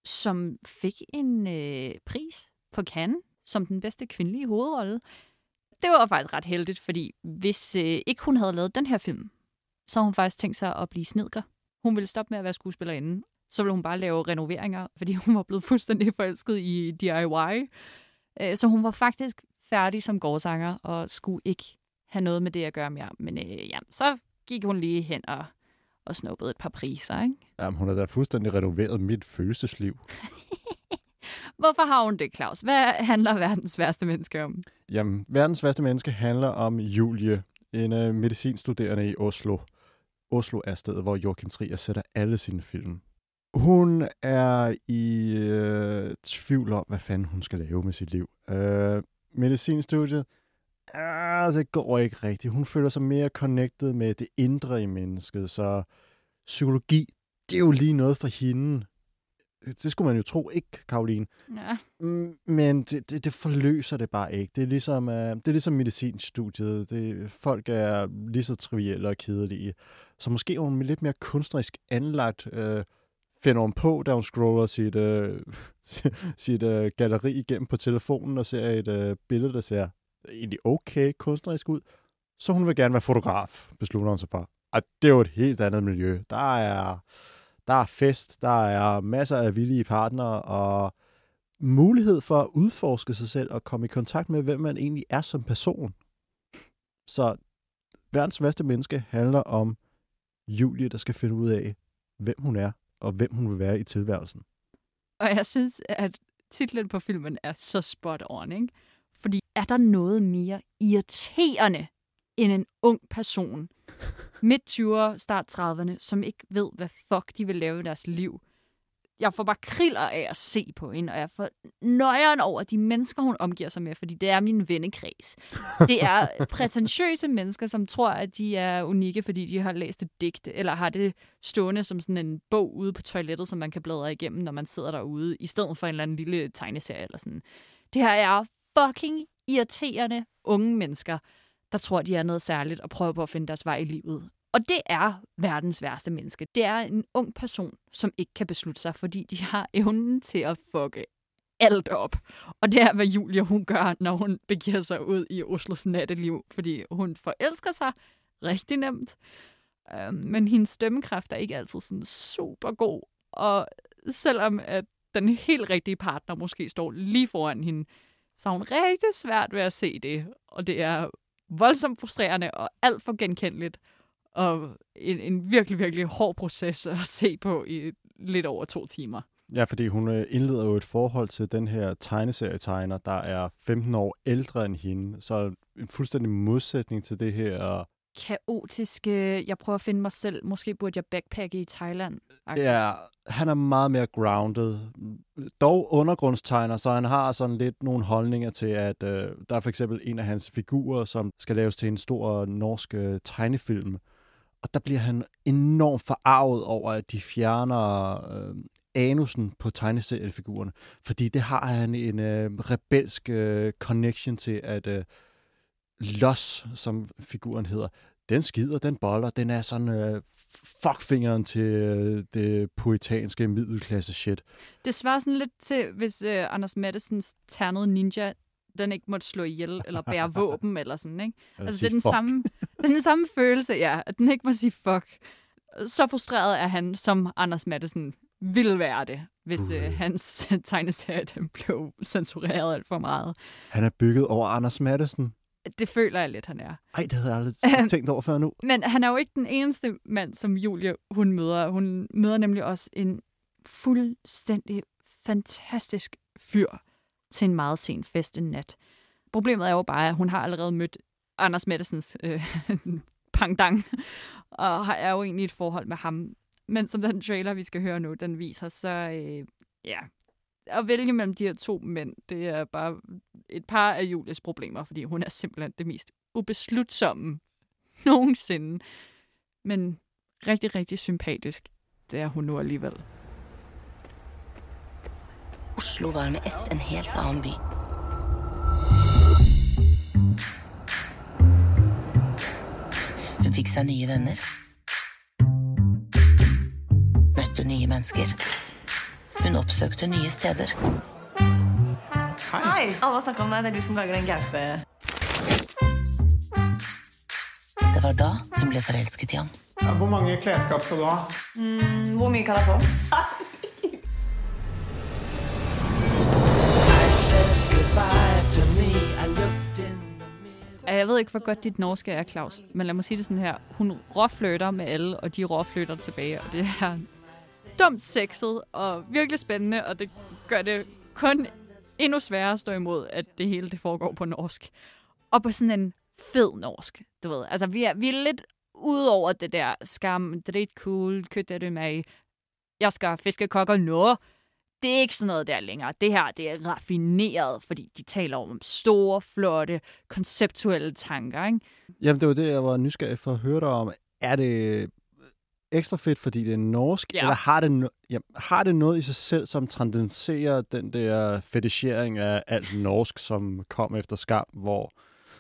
som fik en øh, pris på Cannes som den bedste kvindelige hovedrolle. Det var faktisk ret heldigt, fordi hvis øh, ikke hun havde lavet den her film, så havde hun faktisk tænkt sig at blive snedker. Hun ville stoppe med at være skuespillerinde. Så ville hun bare lave renoveringer, fordi hun var blevet fuldstændig forelsket i DIY. Øh, Så hun var faktisk færdig som gårdsanger og skulle ikke have noget med det at gøre mere. Men øh, ja, så gik hun lige hen og, og snuppede et par priser, ikke? Jamen, hun har da fuldstændig renoveret mit følelsesliv. Hvorfor har hun det, Claus? Hvad handler verdens værste menneske om? Jamen, verdens værste menneske handler om Julie, en uh, medicinstuderende i Oslo. Oslo er stedet, hvor Joachim Trier sætter alle sine film. Hun er i øh, tvivl om, hvad fanden hun skal lave med sit liv. Øh, medicinstudiet, øh, det går ikke rigtigt. Hun føler sig mere connected med det indre i mennesket, så psykologi, det er jo lige noget for hende. Det skulle man jo tro, ikke, Karoline? Ja. Mm, Men det, det, det forløser det bare ikke. Det er ligesom, uh, det er ligesom medicinstudiet. Det, folk er lige så trivielle og kedelige. Så måske er hun lidt mere kunstnerisk anlagt, uh, finder hun på, da hun scroller sit, øh, sit øh, galleri igennem på telefonen og ser et øh, billede, der ser egentlig okay kunstnerisk ud. Så hun vil gerne være fotograf, beslutter hun sig for. Og det er jo et helt andet miljø. Der er, der er fest, der er masser af villige partnere, og mulighed for at udforske sig selv og komme i kontakt med, hvem man egentlig er som person. Så verdens værste menneske handler om Julie, der skal finde ud af, hvem hun er, og hvem hun vil være i tilværelsen. Og jeg synes, at titlen på filmen er så spot on, ikke? Fordi er der noget mere irriterende end en ung person, midt 20'ere, start 30'erne, som ikke ved, hvad fuck de vil lave i deres liv? Jeg får bare kriller af at se på hende, og jeg får nøjeren over de mennesker, hun omgiver sig med, fordi det er min vennekreds. Det er prætentiøse mennesker, som tror, at de er unikke, fordi de har læst et digt, eller har det stående som sådan en bog ude på toilettet, som man kan bladre igennem, når man sidder derude, i stedet for en eller anden lille tegneserie eller sådan. Det her er fucking irriterende unge mennesker, der tror, de er noget særligt og prøver på at finde deres vej i livet. Og det er verdens værste menneske. Det er en ung person, som ikke kan beslutte sig, fordi de har evnen til at fucke alt op. Og det er, hvad Julia hun gør, når hun begiver sig ud i Oslos natteliv, fordi hun forelsker sig rigtig nemt. Øh, men hendes stemmekraft er ikke altid sådan super god. Og selvom at den helt rigtige partner måske står lige foran hende, så har hun rigtig svært ved at se det. Og det er voldsomt frustrerende og alt for genkendeligt. Og en, en virkelig, virkelig hård proces at se på i lidt over to timer. Ja, fordi hun øh, indleder jo et forhold til den her tegneserietegner, der er 15 år ældre end hende. Så en fuldstændig modsætning til det her. Kaotiske, jeg prøver at finde mig selv. Måske burde jeg backpacke i Thailand. Ja, han er meget mere grounded. Dog undergrundstegner, så han har sådan lidt nogle holdninger til, at øh, der er for eksempel en af hans figurer, som skal laves til en stor norsk øh, tegnefilm. Og der bliver han enormt forarvet over, at de fjerner øh, anusen på tegneseriefigurerne. Fordi det har han en øh, rebelsk øh, connection til, at øh, Los, som figuren hedder, den skider, den boller, den er sådan øh, fuckfingeren til øh, det poetanske middelklasse shit. Det svarer sådan lidt til, hvis øh, Anders Mattesens ternede ninja, den ikke måtte slå ihjel, eller bære våben, eller sådan, ikke? Altså, det er den fuck. samme, den samme følelse, ja, at den ikke må sige fuck. Så frustreret er han, som Anders Mattesen ville være det, hvis øh, hans tegneserie den blev censureret alt for meget. Han er bygget over Anders Madsen. Det føler jeg lidt, han er. Ej, det havde jeg aldrig tænkt over før nu. Men han er jo ikke den eneste mand, som Julie hun møder. Hun møder nemlig også en fuldstændig fantastisk fyr til en meget sen fest en nat. Problemet er jo bare, at hun har allerede mødt Anders Mettesens øh, pangdang, og har- er jo egentlig et forhold med ham. Men som den trailer, vi skal høre nu, den viser, så øh, ja, at vælge mellem de her to mænd, det er bare et par af Julies problemer, fordi hun er simpelthen det mest ubeslutsomme nogensinde. Men rigtig, rigtig sympatisk, det er hun nu alligevel. Oslo var med ett en helt annen by. Hun fikk seg nye venner. Møtte nye mennesker. Hun oppsøkte nye steder. Hei! Alle har snakka om deg. Det er du som lager den gaupe... Det var da hun ble forelsket i ham. Hvor mange klesskap skal du ha? Mm, hvor mye kan jeg få? Jeg ved ikke, hvor godt dit norske er, Claus, men lad mig sige det sådan her. Hun råfløter med alle, og de råfløter tilbage, og det er dumt sexet og virkelig spændende, og det gør det kun endnu sværere at stå imod, at det hele det foregår på norsk. Og på sådan en fed norsk, du ved. Altså, vi er, vi er lidt ud over det der skam, drit cool, kødt er det med, jeg skal fiske kokker nu. Det er ikke sådan noget der længere. Det her, det er raffineret, fordi de taler om store, flotte, konceptuelle tanker, ikke? Jamen, det var det, jeg var nysgerrig for at høre dig om. Er det ekstra fedt, fordi det er norsk, Ja. eller har det, no- jamen, har det noget i sig selv, som transcenderer den der fetichering af alt norsk, som kom efter skam, hvor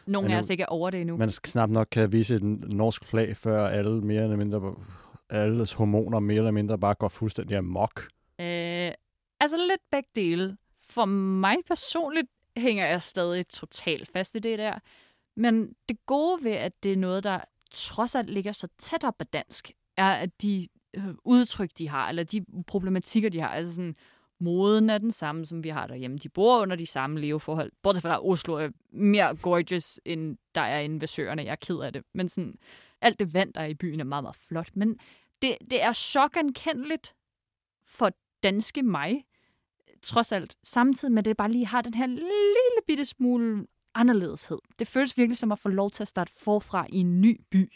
Nogle Ja, af os ikke er over det endnu. man knap nok kan vise et norsk flag, før alle mere eller mindre, alles hormoner mere eller mindre bare går fuldstændig amok. Øh, altså lidt begge dele. For mig personligt hænger jeg stadig totalt fast i det der. Men det gode ved, at det er noget, der trods alt ligger så tæt op ad dansk, er, at de øh, udtryk, de har, eller de problematikker, de har, altså sådan, moden er den samme, som vi har derhjemme. De bor under de samme leveforhold. Bortset fra, at Oslo er mere gorgeous, end der er inde ved søerne. Jeg er ked af det. Men sådan, alt det vand, der er i byen, er meget, meget flot. Men det, det er chokankendeligt for danske mig, trods alt, samtidig med, at det bare lige har den her lille bitte smule anderledeshed. Det føles virkelig som at få lov til at starte forfra i en ny by,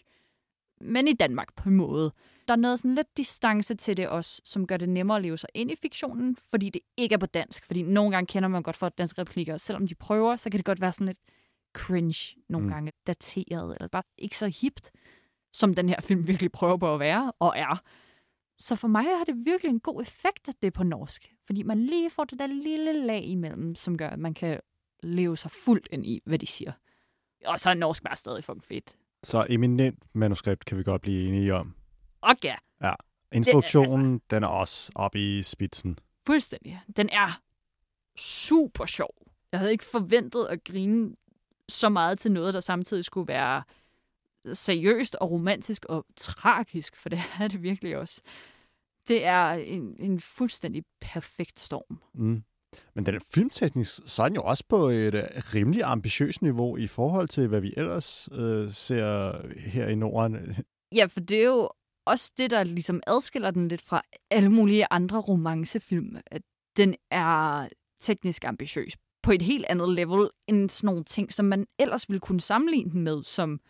men i Danmark på en måde. Der er noget sådan lidt distance til det også, som gør det nemmere at leve sig ind i fiktionen, fordi det ikke er på dansk. Fordi nogle gange kender man godt for danske replikker, og selvom de prøver, så kan det godt være sådan lidt cringe, nogle Mm. mm. gange dateret, eller bare ikke så hipt, som den her film virkelig prøver på at være, og er. Så for mig har det virkelig en god effekt, at det er på norsk. Fordi man lige får det der lille lag imellem, som gør, at man kan leve sig fuldt ind i, hvad de siger. Og så er norsk bare stadig fucking fedt. Så eminent manuskript kan vi godt blive enige om. Og ja, Instruktionen, det, den er også oppe i spidsen. fuldstændig. Den er super sjov. Jeg havde ikke forventet at grine så meget til noget, der samtidig skulle være seriøst og romantisk og tragisk, for det er det virkelig også. Det er en, en fuldstændig perfekt storm. Mm. Men den er filmteknisk, så er den jo også på et øh, rimelig ambitiøst niveau i forhold til, hvad vi ellers øh, ser her i Norden. Ja, for det er jo også det, der ligesom adskiller den lidt fra alle mulige andre romancefilm. At den er teknisk ambitiøs på et helt andet level end sådan nogle ting, som man ellers ville kunne sammenligne den med, som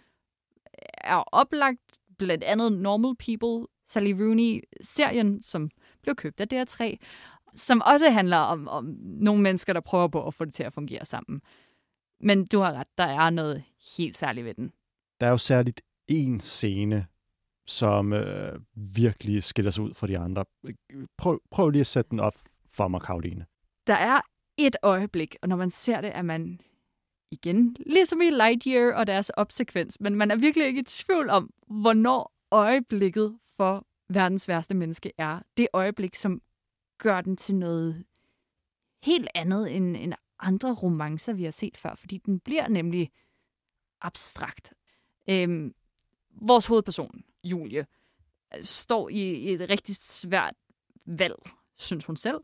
er oplagt blandt andet Normal People, Sally Rooney-serien, som blev købt af DR3, som også handler om, om nogle mennesker, der prøver på at få det til at fungere sammen. Men du har ret, der er noget helt særligt ved den. Der er jo særligt en scene, som øh, virkelig skiller sig ud fra de andre. Prøv, prøv lige at sætte den op for mig, Karoline. Der er et øjeblik, og når man ser det, er man igen, ligesom i Lightyear og deres opsekvens, men man er virkelig ikke i tvivl om, hvornår øjeblikket for verdens værste menneske er. Det øjeblik, som gør den til noget helt andet end, end andre romancer, vi har set før, fordi den bliver nemlig abstrakt. Øhm, vores hovedperson, Julie, står i et rigtig svært valg, synes hun selv.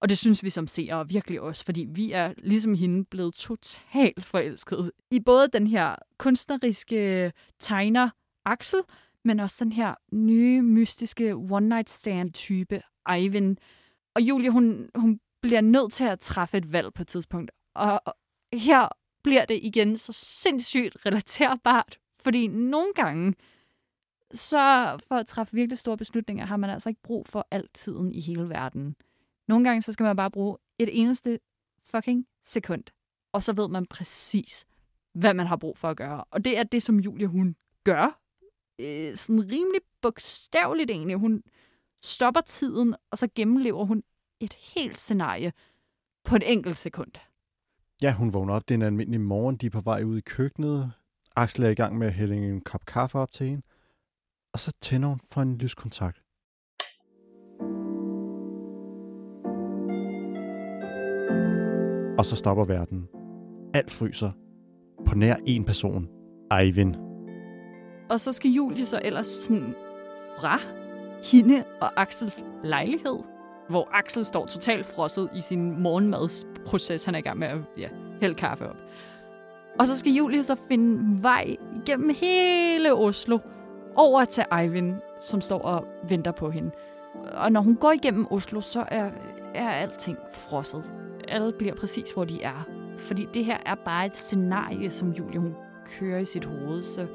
Og det synes vi som seere virkelig også, fordi vi er ligesom hende blevet totalt forelsket i både den her kunstneriske øh, tegner Axel, men også den her nye, mystiske one-night-stand-type Ivan. Og Julie, hun, hun bliver nødt til at træffe et valg på et tidspunkt. Og her bliver det igen så sindssygt relaterbart, fordi nogle gange, så for at træffe virkelig store beslutninger, har man altså ikke brug for alt tiden i hele verden. Nogle gange, så skal man bare bruge et eneste fucking sekund, og så ved man præcis, hvad man har brug for at gøre. Og det er det, som Julia, hun gør. Øh, sådan rimelig bogstaveligt egentlig. Hun stopper tiden, og så gennemlever hun et helt scenarie på et enkelt sekund. Ja, hun vågner op. Det er en almindelig morgen. De er på vej ud i køkkenet. Axel er i gang med at hælde en kop kaffe op til hende. Og så tænder hun for en lyskontakt. Og så stopper verden. Alt fryser. På nær en person. Eivind. Og så skal Julie så ellers sådan fra hende og Axels lejlighed, hvor Axel står totalt frosset i sin morgenmadsproces. Han er i gang med at ja, hælde kaffe op. Og så skal Julie så finde vej gennem hele Oslo over til Eivind, som står og venter på hende. Og når hun går igennem Oslo, så er, er alting frosset. Alle bliver præcis, hvor de er. Fordi det her er bare et scenarie, som Julie hun kører i sit hoved. Så,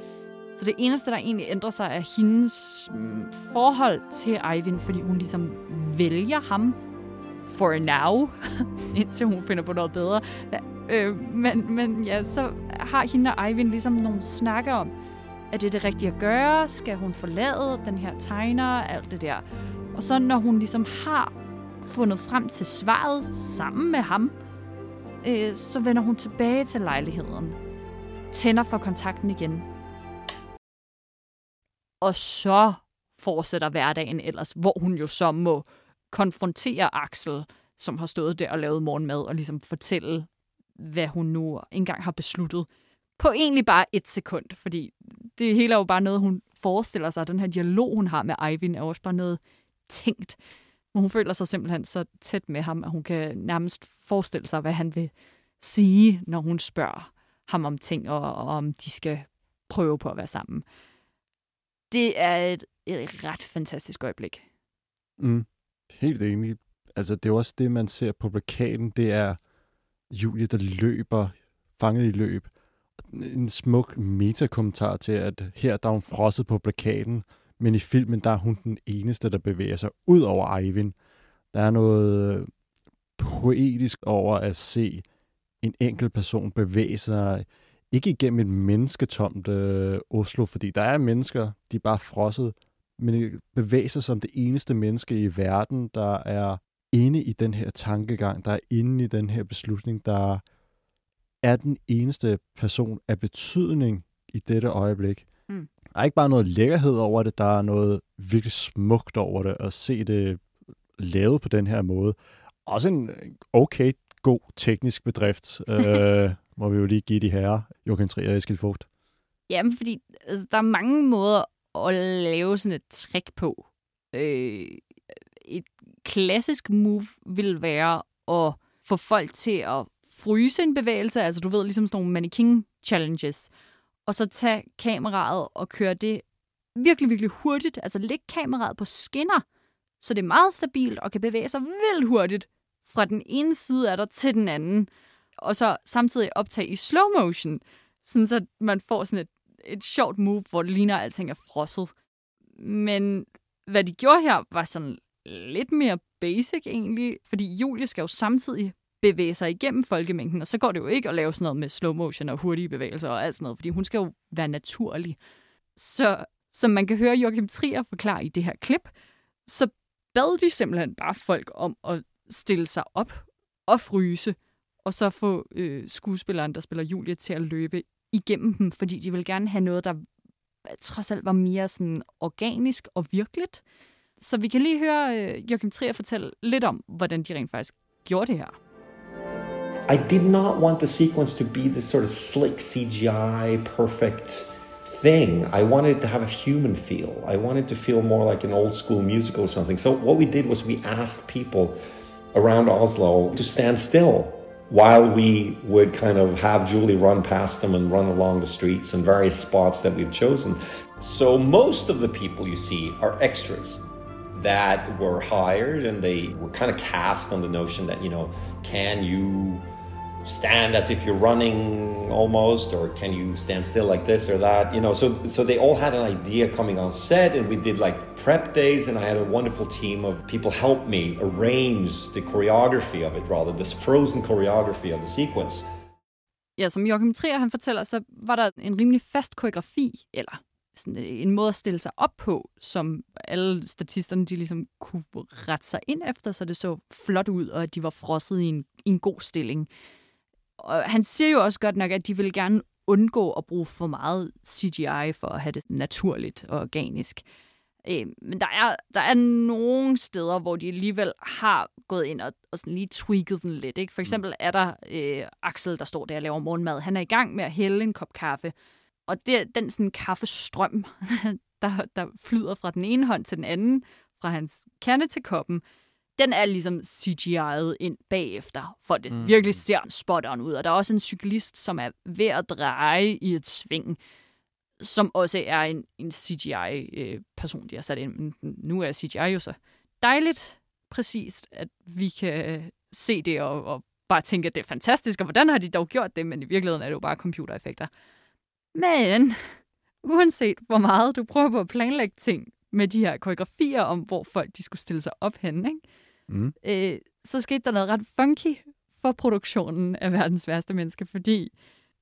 så det eneste, der egentlig ændrer sig, er hendes mm, forhold til Eivind, fordi hun ligesom vælger ham for now, indtil hun finder på noget bedre. Ja, øh, men, men ja, så har hende og Eivind ligesom nogle snakker om, er det det rigtige at gøre? Skal hun forlade den her tegner? Alt det der. Og så når hun ligesom har fundet frem til svaret sammen med ham, øh, så vender hun tilbage til lejligheden. Tænder for kontakten igen. Og så fortsætter hverdagen ellers, hvor hun jo så må konfrontere Axel, som har stået der og lavet morgenmad, og ligesom fortælle, hvad hun nu engang har besluttet. På egentlig bare et sekund, fordi det hele er jo bare noget, hun forestiller sig. Den her dialog, hun har med Eivind, er også bare noget tænkt. Men hun føler sig simpelthen så tæt med ham, at hun kan nærmest forestille sig, hvad han vil sige, når hun spørger ham om ting, og, og om de skal prøve på at være sammen. Det er et, et ret fantastisk øjeblik. Mm. Helt enig. Altså, det er også det, man ser på plakaten. Det er Julie, der løber, fanget i løb. En smuk metakommentar til, at her der er hun frosset på plakaten, men i filmen, der er hun den eneste, der bevæger sig ud over Eivind. Der er noget øh, poetisk over at se en enkelt person bevæge sig, ikke igennem et mennesketomt øh, Oslo, fordi der er mennesker, de er bare frosset, men øh, bevæger sig som det eneste menneske i verden, der er inde i den her tankegang, der er inde i den her beslutning, der er den eneste person af betydning i dette øjeblik. Der er ikke bare noget lækkerhed over det, der er noget virkelig smukt over det, at se det lavet på den her måde. Også en okay god teknisk bedrift, øh, må vi jo lige give de her, Joachim Trier og Eskild Fogt. Jamen, fordi altså, der er mange måder at lave sådan et trick på. Øh, et klassisk move vil være at få folk til at fryse en bevægelse, altså du ved, ligesom sådan nogle mannequin challenges, og så tage kameraet og køre det virkelig, virkelig hurtigt. Altså læg kameraet på skinner, så det er meget stabilt og kan bevæge sig vildt hurtigt fra den ene side af dig til den anden. Og så samtidig optage i slow motion, sådan så man får sådan et, et sjovt move, hvor det ligner, at alting er frosset. Men hvad de gjorde her, var sådan lidt mere basic egentlig, fordi Julie skal jo samtidig bevæge sig igennem folkemængden, og så går det jo ikke at lave sådan noget med slow motion og hurtige bevægelser og alt sådan noget, fordi hun skal jo være naturlig. Så som man kan høre Joachim Trier forklare i det her klip, så bad de simpelthen bare folk om at stille sig op og fryse, og så få øh, skuespilleren, der spiller Julie, til at løbe igennem dem, fordi de vil gerne have noget, der trods alt var mere sådan organisk og virkeligt. Så vi kan lige høre øh, Joachim Trier fortælle lidt om, hvordan de rent faktisk gjorde det her. I did not want the sequence to be this sort of slick CGI perfect thing. I wanted to have a human feel. I wanted to feel more like an old school musical or something. So what we did was we asked people around Oslo to stand still while we would kind of have Julie run past them and run along the streets and various spots that we've chosen. So most of the people you see are extras that were hired and they were kind of cast on the notion that, you know, can you stand as if you're running almost or can you stand still like this or that you know so so they all had an idea coming on set and we did like prep days and i had a wonderful team of people help me arrange the choreography of it rather this frozen choreography of the sequence Ja, som Joachim Trier han fortæller, så var der en rimelig fast koreografi, eller sådan øh, en måde at stille sig op på, som alle statisterne de ligesom kunne rette sig ind efter, så det så flot ud, og at de var frosset i en, i en god stilling. Og han siger jo også godt nok, at de vil gerne undgå at bruge for meget CGI for at have det naturligt og organisk. Øh, men der er, der er nogle steder, hvor de alligevel har gået ind og, og sådan lige tweaked den lidt. Ikke? For eksempel er der øh, Axel, der står der og laver morgenmad. Han er i gang med at hælde en kop kaffe. Og det den sådan kaffestrøm, der, der flyder fra den ene hånd til den anden, fra hans kande til koppen, den er ligesom CGI'et ind bagefter, for det mm. virkelig ser spot on ud. Og der er også en cyklist, som er ved at dreje i et sving, som også er en, en CGI-person, øh, de har sat ind. Men nu er CGI jo så dejligt præcist, at vi kan se det og, og bare tænke, at det er fantastisk, og hvordan har de dog gjort det, men i virkeligheden er det jo bare computereffekter. Men uanset hvor meget du prøver på at planlægge ting med de her koreografier om, hvor folk de skulle stille sig op henne, ikke? Mm. Øh, så skete der noget ret funky for produktionen af Verdens Værste Menneske, fordi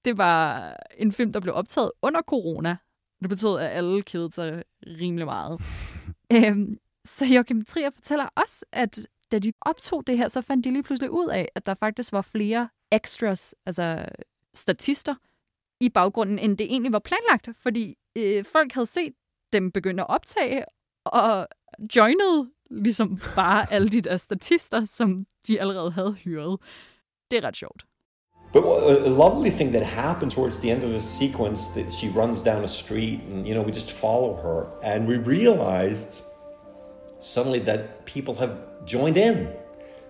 det var en film, der blev optaget under corona. Det betød, at alle kedede sig rimelig meget. øhm, så Joachim Trier fortæller også, at da de optog det her, så fandt de lige pludselig ud af, at der faktisk var flere extras, altså statister, i baggrunden, end det egentlig var planlagt, fordi øh, folk havde set dem begynde at optage, og joinede ligesom bare alle de der statister, som de allerede havde hyret. Det er ret sjovt. But a lovely thing that happened towards the end of the sequence that she runs down a street and you know we just follow her and we realized suddenly that people have joined in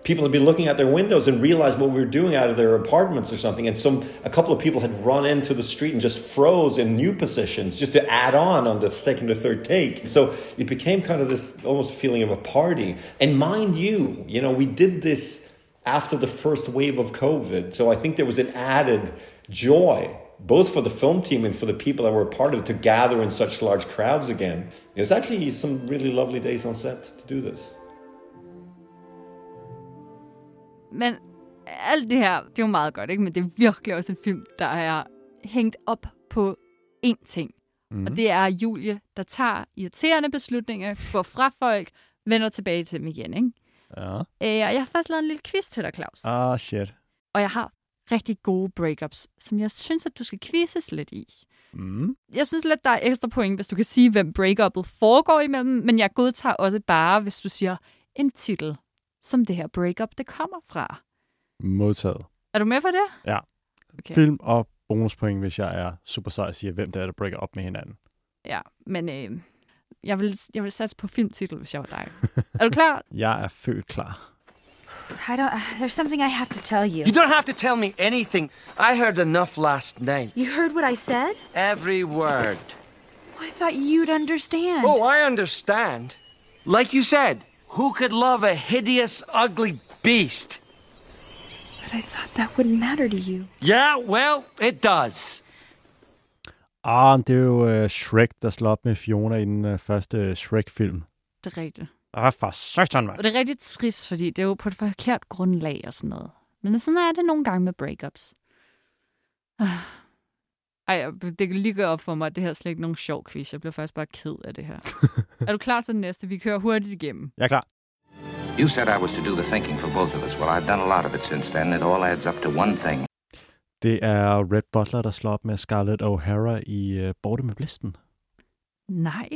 people had been looking out their windows and realized what we were doing out of their apartments or something. And some a couple of people had run into the street and just froze in new positions just to add on on the second or third take. So it became kind of this almost feeling of a party. And mind you, you know, we did this after the first wave of COVID. So I think there was an added joy both for the film team and for the people that were part of it to gather in such large crowds again. It was actually some really lovely days on set to do this. Men alt det her, det er jo meget godt, ikke? Men det er virkelig også en film, der er hængt op på én ting. Mm. Og mhm. det er Julie, der tager irriterende beslutninger, går fra folk, vender tilbage til dem igen, ikke? Ja. Øh, jeg har faktisk lavet en lille quiz til dig, Claus. Ah, shit. Og jeg har rigtig gode breakups, som jeg synes, at du skal quizzes lidt i. Mm. Jeg synes lidt, der er ekstra point, hvis du kan sige, hvem breakupet foregår imellem, men jeg godtager også bare, hvis du siger en titel som det her breakup, det kommer fra. Modtaget. Er du med på det? Ja. Okay. Film og bonuspoint, hvis jeg er super sej og siger, hvem det er, der breaker op med hinanden. Ja, men øh, jeg, vil, jeg vil satse på filmtitel, hvis jeg var dig. er du klar? Jeg er født klar. I don't. Uh, there's something I have to tell you. You don't have to tell me anything. I heard enough last night. You heard what I said? Every word. I thought you'd understand. Oh, I understand. Like you said, who could love a hideous, ugly beast? But I thought that wouldn't matter to you. Yeah, well, it does. Ah, det er jo uh, Shrek, der slår op med Fiona i den uh, første Shrek-film. Det er rigtigt. Ah, for satan, mand. Og det er rigtig trist, fordi det er jo på et forkert grundlag og sådan noget. Men sådan er det nogle gange med breakups. Ah. Ej, jeg- det kan lige gøre op for mig, at det her er slet ikke nogen sjov quiz. Jeg bliver faktisk bare ked af det her. er du klar til den næste? Vi kører hurtigt igennem. Jeg er klar. You said I was to do the thinking for both of us. Well, I've done a lot of it since then. It all adds up to one thing. Det er Red Butler, der slår op med Scarlett O'Hara i uh, Borte med Blisten. Nej.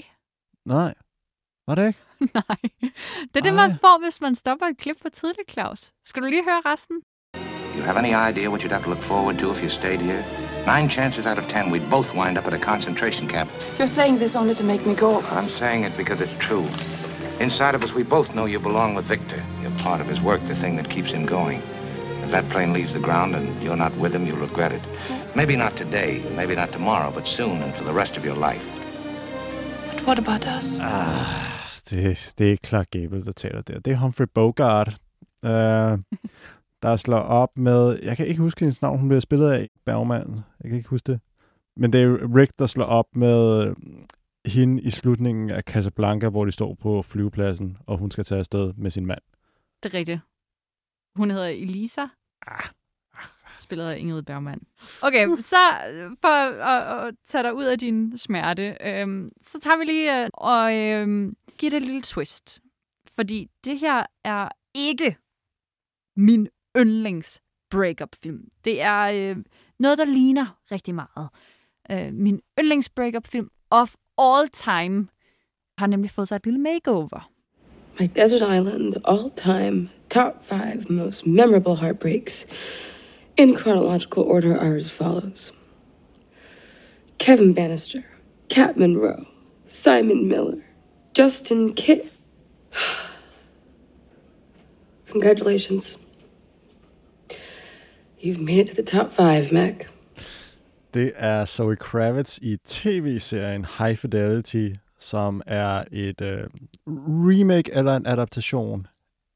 Nej. Var det ikke? Nej. Det er det, man får, hvis man stopper et klip for tidligt, Claus. Skal du lige høre resten? You have any idea what you'd have to look forward to if you stayed here? Nine chances out of ten, we'd both wind up at a concentration camp. You're saying this only to make me go. I'm saying it because it's true. Inside of us, we both know you belong with Victor. You're part of his work, the thing that keeps him going. If that plane leaves the ground and you're not with him, you'll regret it. Maybe not today, maybe not tomorrow, but soon and for the rest of your life. But what about us? Ah, det, det er ikke Clark Gable, der taler der. Det er Humphrey Bogart, uh, der slår op med... Jeg kan ikke huske hendes navn. Hun bliver spillet af Bergman. Jeg kan ikke huske det. Men det er Rick, der slår op med øh, hende i slutningen af Casablanca, hvor de står på flyvepladsen, og hun skal tage afsted med sin mand. Det er rigtigt. Hun hedder Elisa. Spillet af Ingrid Bergman. Okay, så øh, for at, at tage dig ud af din smerte, øhm, så tager vi lige øh, og øhm, giver det et lille twist. Fordi det her er ikke min yndlings breakup film. Det er øh, noget, der ligner rigtig meget. Øh, min yndlings breakup film of all time har nemlig fået sig et lille makeover. My desert island, all time, top five most memorable heartbreaks. In chronological order are as follows Kevin Bannister, Kat Monroe, Simon Miller, Justin Kit. Congratulations. You've made it to the top five, Mac. Det er Zoe Kravitz i tv-serien High Fidelity, som er et øh, remake eller en adaptation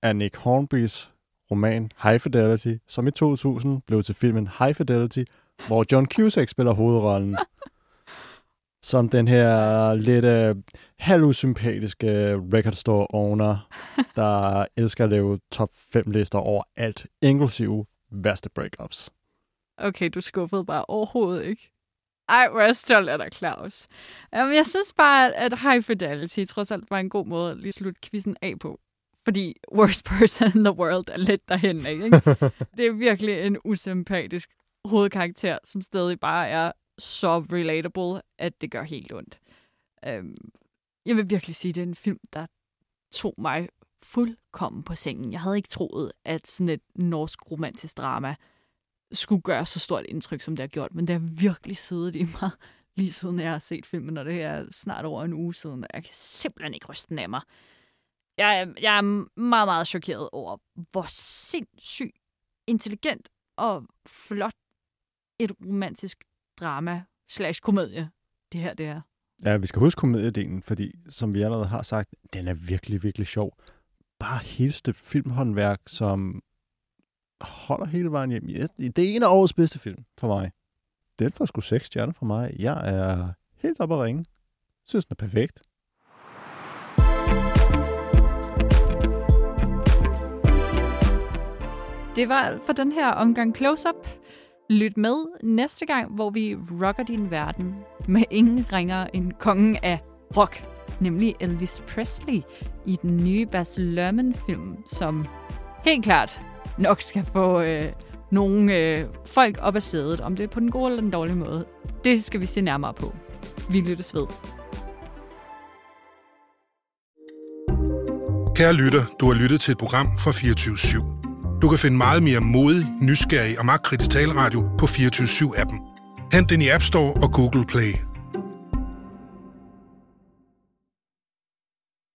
af Nick Hornbys roman High Fidelity, som i 2000 blev til filmen High Fidelity, hvor John Cusack spiller hovedrollen. som den her lidt øh, halvusympatiske record store owner, der elsker at lave top 5 lister over alt, inklusive værste breakups. Okay, du skuffede bare overhovedet ikke. Ej, hvor er jeg stolt af dig, Claus. Um, jeg synes bare, at High Fidelity trods alt var en god måde at lige slutte quizzen af på. Fordi worst person in the world er lidt derhen, ikke? det er virkelig en usympatisk hovedkarakter, som stadig bare er så relatable, at det gør helt ondt. Um, jeg vil virkelig sige, at det er en film, der tog mig fuldkommen på sengen. Jeg havde ikke troet, at sådan et norsk romantisk drama skulle gøre så stort indtryk, som det har gjort, men det har virkelig siddet i mig, lige siden jeg har set filmen, og det er snart over en uge siden, og jeg kan simpelthen ikke ryste den af mig. Jeg, er- jeg er meget, meget chokeret over, hvor sindssygt intelligent og flot et romantisk drama slash komedie det her det er. Ja, vi skal huske komediedelen, fordi som vi allerede har sagt, den er virkelig, virkelig sjov. Bare helt støbt filmhåndværk, som holder hele vejen hjem. Det er en af årets bedste film for mig. Den får sgu seks stjerner for mig. Jeg er helt oppe at ringe. Synes, den er perfekt. Det var alt for den her omgang Close-Up. Lyt med næste gang, hvor vi rocker din verden med ingen ringer end kongen af rock, nemlig Elvis Presley i den nye Baz Luhrmann-film, som helt klart nok skal få øh, nogle øh, folk op af sædet, om det er på den gode eller den dårlige måde. Det skal vi se nærmere på. Vi lyttes ved. Kære lytter, du har lyttet til et program fra 24 /7. Du kan finde meget mere modig, nysgerrig og magtkritisk taleradio på 24 7 appen Hent den i App Store og Google Play.